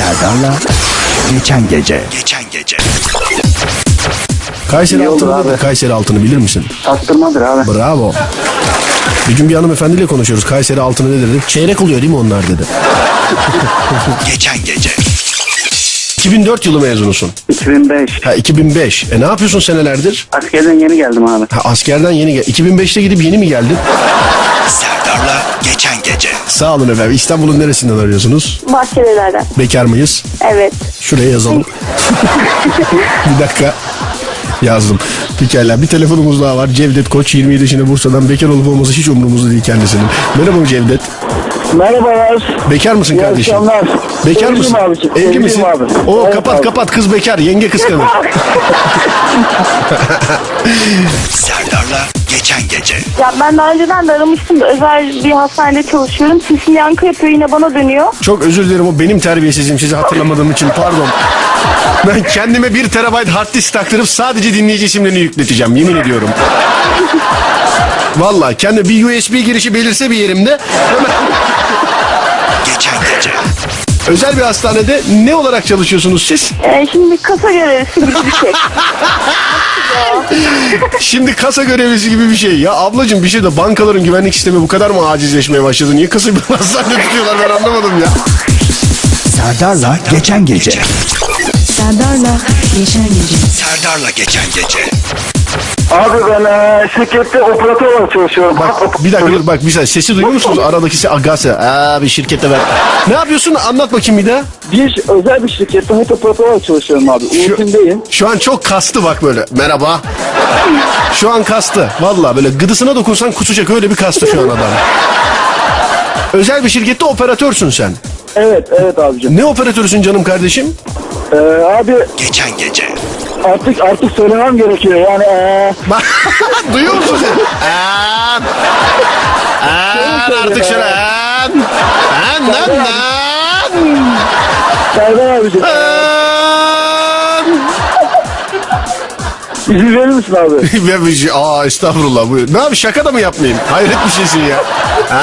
Serdar'la Geçen Gece. Geçen gece. Kayseri İyi altını, abi. Kayseri altını bilir misin? Taktırmadır abi. Bravo. Bir gün bir hanımefendiyle konuşuyoruz. Kayseri altını ne dedi? Çeyrek oluyor değil mi onlar dedi. Geçen gece. 2004 yılı mezunusun. 2005. Ha 2005. E ne yapıyorsun senelerdir? Askerden yeni geldim abi. Ha askerden yeni gel. 2005'te gidip yeni mi geldin? Serdar'la geçen gece. Sağ olun efendim. İstanbul'un neresinden arıyorsunuz? Bahçelilerden. Bekar mıyız? Evet. Şuraya yazalım. bir dakika. Yazdım. Pekala bir telefonumuz daha var. Cevdet Koç 27 yaşında Bursa'dan bekar olup olması hiç umurumuzda değil kendisinin. Merhaba Cevdet. Merhabalar. Bekar mısın İyi kardeşim? akşamlar. Bekar Evliyim mısın? abiciğim, Evli evliyim misin? abi. Oo Evet kapat abi. kapat kız bekar yenge kıskanır. Serdar'la geçen gece. Ya ben daha önceden de aramıştım da özel bir hastanede çalışıyorum. Sesim yankı yapıyor yine bana dönüyor. Çok özür dilerim o benim terbiyesizliğim sizi hatırlamadığım için pardon. Ben kendime bir terabayt hard disk taktırıp sadece dinleyici isimlerini yükleteceğim yemin ediyorum. Valla kendi bir USB girişi belirse bir yerimde hemen Geçen gece. özel bir hastanede ne olarak çalışıyorsunuz siz? Ee, şimdi kasa görevlisi gibi bir şey. Şimdi kasa görevlisi gibi bir şey. Ya ablacığım bir şey de bankaların güvenlik sistemi bu kadar mı acizleşmeye başladı? Niye kasa bir hastanede tutuyorlar ben anlamadım ya. Serdar'la Geçen Gece. Serdar'la Geçen Gece. Serdar'la geçen gece. Abi ben e, şirkette operatör olarak çalışıyorum. Bak bir dakika dur bak bir saniye sesi duyuyor musunuz? Aradaki se agası. Aa bir şirkette ben. Ne yapıyorsun? Anlat bakayım bir daha. Bir özel bir şirkette hep operatör olarak çalışıyorum abi. Uğurtundayım. Şu an çok kastı bak böyle. Merhaba. Şu an kastı. Valla böyle gıdısına dokunsan kusacak öyle bir kastı şu an adam. Özel bir şirkette operatörsün sen. Evet, evet abicim. Ne operatörsün canım kardeşim? E, abi Geçen gece. Artık artık söylemem gerekiyor. Yani e, Duyuyor musun sen? An. An artık şöyle. An. An lan lan. Serdar abicim. An. İzin verir misin abi? Ve bir şey, aa estağfurullah buyur. Ne abi şaka da mı yapmayayım? Hayret bir şeysin ya. An.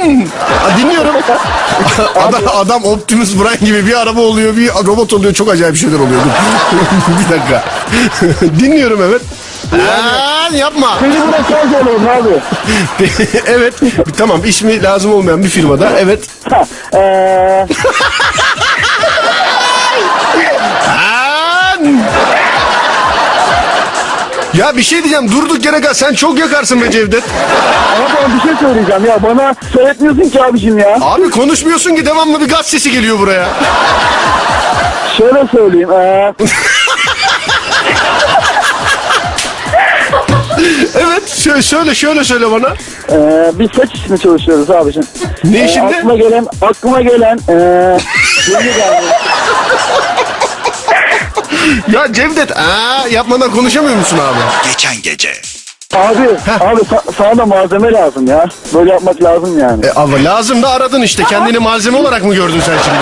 Aa, dinliyorum. adam, adam Optimus Prime gibi bir araba oluyor, bir robot oluyor. Çok acayip şeyler oluyor. Bir dakika. dinliyorum evet. An, yapma. Beni bıraksan söyleyeyim abi. evet. Tamam ismi lazım olmayan bir firmada. Evet. Ha, e, Ya bir şey diyeceğim durduk yere kal. Sen çok yakarsın be Cevdet. ama ben bir şey söyleyeceğim ya. Bana söyletmiyorsun ki abicim ya. Abi konuşmuyorsun ki devamlı bir gaz sesi geliyor buraya. Şöyle söyleyeyim. E, Evet şöyle şöyle, şöyle söyle bana. e, biz saç işinde çalışıyoruz abicim. Ne E, işinde? aklıma gelen, aklıma gelen e, yeni geldi. Ya Cevdet aa, yapmadan konuşamıyor musun abi? Geçen gece. Abi, abi sa- sana da malzeme lazım ya. Böyle yapmak lazım yani. E, ama lazım da aradın işte. Kendini malzeme olarak mı gördün sen şimdi?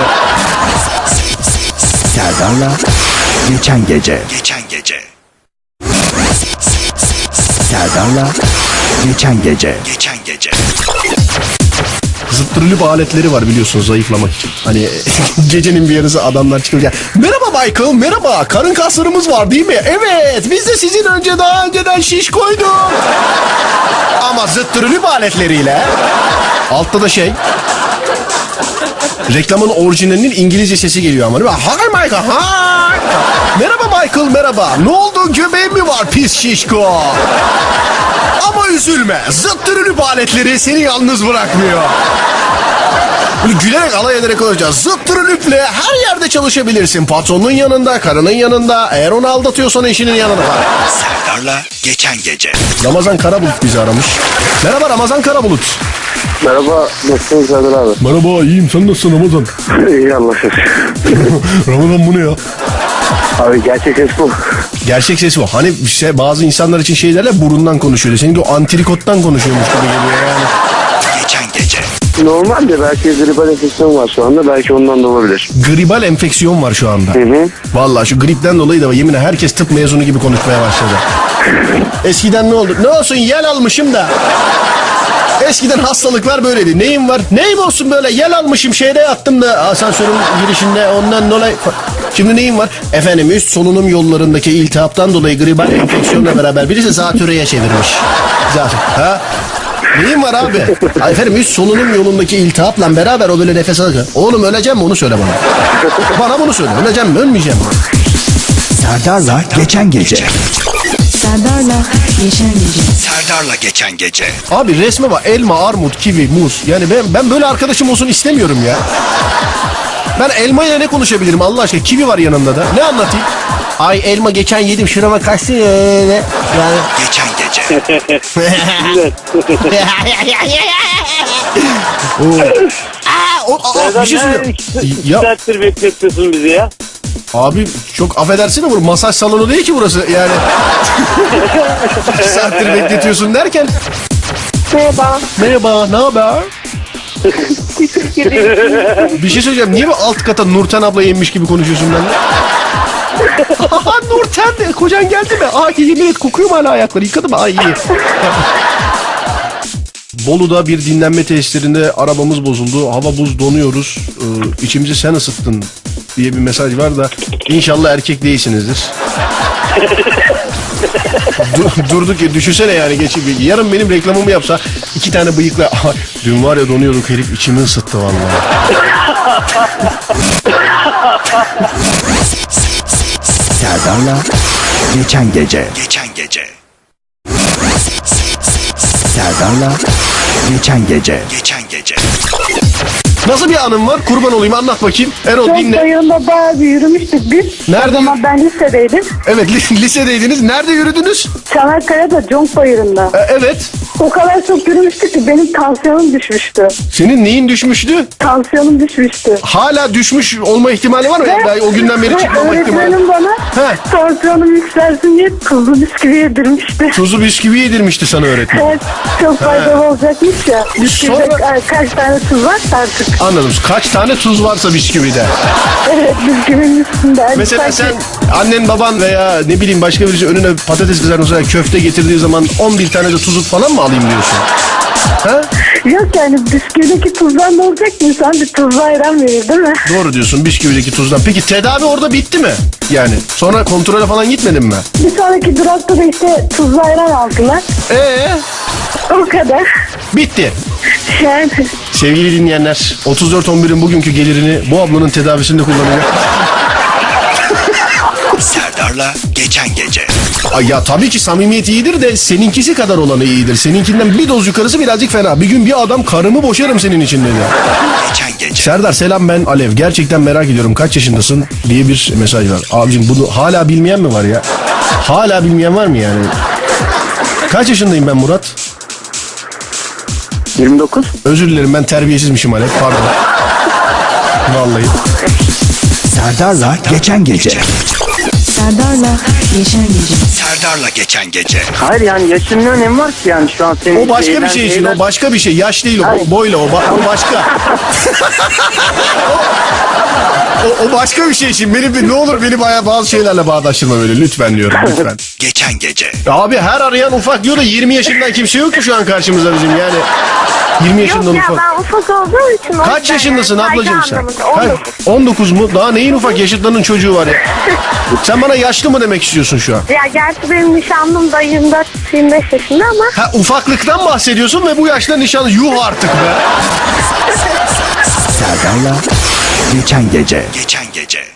Serdar'la Geçen Gece. Geçen gece. Serdar'la Geçen Gece. Geçen gece. Zıttırılıp aletleri var biliyorsunuz zayıflamak için. Hani gecenin bir yarısı adamlar çıkıyor. Merhaba Michael, merhaba. Karın kaslarımız var değil mi? Evet, biz de sizin önce daha önceden şiş koyduk. Ama zıttırılıp aletleriyle. Altta da şey. Reklamın orijinalinin İngilizce sesi geliyor ama değil mi? Hi Michael, hi. Merhaba Michael, merhaba. Ne oldu göbeğin mi var pis şişko? Ama üzülme. Zıttırılıp aletleri seni yalnız bırakmıyor. Böyle gülerek alay ederek konuşacağız. Zıttırılıple her yerde çalışabilirsin. Patronun yanında, karının yanında. Eğer onu aldatıyorsan eşinin yanında var. Serdar'la geçen gece. Ramazan Karabulut bizi aramış. Merhaba Ramazan Karabulut. Merhaba, nasılsınız Serdar abi? Merhaba iyiyim sen nasılsın Ramazan? İyi Allah şükür. Ramazan bu ne ya? Abi gerçek ses bu. Gerçek ses bu. Hani işte bazı insanlar için şey derler burundan konuşuyor. Seninki o antrikottan konuşuyormuş gibi geliyor yani. Geçen gece. Normalde belki gribal enfeksiyon var şu anda. Belki ondan da olabilir. Gribal enfeksiyon var şu anda. hı. Vallahi şu gripten dolayı da yeminle herkes tıp mezunu gibi konuşmaya başladı. Eskiden ne oldu? Ne olsun yel almışım da. Eskiden hastalıklar böyleydi. Neyim var? Neyim olsun böyle yel almışım şeyde yattım da asansörün girişinde ondan dolayı. Şimdi neyim var? Efendim üst solunum yollarındaki iltihaptan dolayı gribal enfeksiyonla beraber birisi zatürreye çevirmiş. Zaten. Ha? Neyim var abi? Ay Efendim üst solunum yolundaki iltihapla beraber o böyle nefes alıyor. Oğlum öleceğim mi onu söyle bana. Bana bunu söyle. Öleceğim mi ölmeyeceğim mi? Serdar'la geçen gece. Serdar'la geçen gece. Serdar'la geçen gece. Abi resme bak elma, armut, kivi, muz. Yani ben, ben böyle arkadaşım olsun istemiyorum ya. Ben elma ile ne konuşabilirim Allah aşkına? Kivi var yanında da. Ne anlatayım? Ay elma geçen yedim şurama kaçtı öyle. Yani Geçen gece. Aa, o, aa, bir şey söyleyeyim. Ya saattir bekletiyorsun bizi ya. abi çok affedersin ama masaj salonu değil ki burası yani. Bir saattir bekletiyorsun derken. Merhaba. Merhaba ne haber? Teşekkür ederim. Bir şey söyleyeceğim. Niye bu alt kata Nurten abla inmiş gibi konuşuyorsun benimle? Nurten de kocan geldi mi? Ay yemin et kokuyor mu hala ayakları? Yıkadı mı? Ay iyi. Bolu'da bir dinlenme tesislerinde arabamız bozuldu. Hava buz donuyoruz. Ee, içimizi sen ısıttın diye bir mesaj var da inşallah erkek değilsinizdir. Du- durduk ya düşünsene yani geçip yarın benim reklamımı yapsa iki tane bıyıkla "Aha, dün var ya donuyorduk herif içimi ısıttı vallahi. Serdar'la geçen gece. Geçen gece. Serdar'la geçen gece. Geçen gece. Nasıl bir anım var? Kurban olayım anlat bakayım. Erol Çok dinle. bayırında bayağı bir yürümüştük biz. Nerede O zaman ben lisedeydim. Evet li- lisedeydiniz. Nerede yürüdünüz? Çanakkale'de Conk bayırında. E, evet. O kadar çok yürümüştük ki benim tansiyonum düşmüştü. Senin neyin düşmüştü? Tansiyonum düşmüştü. Hala düşmüş olma ihtimali var mı? Yani daha o günden beri ve çıkmama ihtimali. öğretmenim bana He. tansiyonum yükselsin diye tuzlu bisküvi yedirmişti. Tuzlu bisküvi yedirmişti sana öğretmen. Evet, çok faydalı olacakmış ya. Bisküvide Sonra- ka- kaç tane tuz varsa artık. Anladım. Kaç tane tuz varsa bisküvide. Evet, bisküvinin üstünde. Mesela sen annen baban veya ne bileyim başka birisi önüne patates kızartması köfte getirdiği zaman 11 tane de tuzu falan mı alayım diyorsun? Ha? Yok yani bisküvideki tuzdan ne olacak ki? İnsan bir tuzlu ayran verir değil mi? Doğru diyorsun bisküvideki tuzdan. Peki tedavi orada bitti mi? Yani sonra kontrole falan gitmedin mi? Bir sonraki durakta da işte tuzlu ayran aldılar. Ee, O kadar. bitti. Yani Sevgili dinleyenler 34-11'in bugünkü gelirini bu ablanın tedavisinde kullanacak. Serdar'la geçen gece. Ay ya tabii ki samimiyet iyidir de seninkisi kadar olanı iyidir. Seninkinden bir doz yukarısı birazcık fena. Bir gün bir adam karımı boşarım senin için dedi. Geçen gece. Serdar selam ben Alev. Gerçekten merak ediyorum kaç yaşındasın diye bir mesaj var. Abicim bunu hala bilmeyen mi var ya? Hala bilmeyen var mı yani? Kaç yaşındayım ben Murat? 29. Özür dilerim ben terbiyesizmişim Alev pardon. Vallahi. Serdar'la geçen gece. Serdar'la geçen gece. Serdar'la geçen gece. Hayır yani yaşın ne önemi var ki yani şu an senin O başka bir şey için o başka bir şey. Yaş değil o, o boyla o, ba- o başka. o, o başka bir şey için. Benim bir- ne olur beni baya bazı şeylerle bağdaştırma böyle lütfen diyorum lütfen. Geçen gece. Abi her arayan ufak diyor da 20 yaşından kimse yok ki şu an karşımızda bizim yani. 20 yaşından Yok ya ufak. ben ufak olduğum için o Kaç yüzden yaşındasın yani ablacığım saygı sen? anlamında, Kaç? 19. 19 mu? Daha neyin ufak yaşıtlarının çocuğu var ya. Sen bana yaşlı mı demek istiyorsun şu an? Ya gerçi benim nişanlım da 24-25 yaşında ama Ha ufaklıktan bahsediyorsun ve bu yaşta nişan yuh artık be. Serdar'la geçen gece. Geçen gece.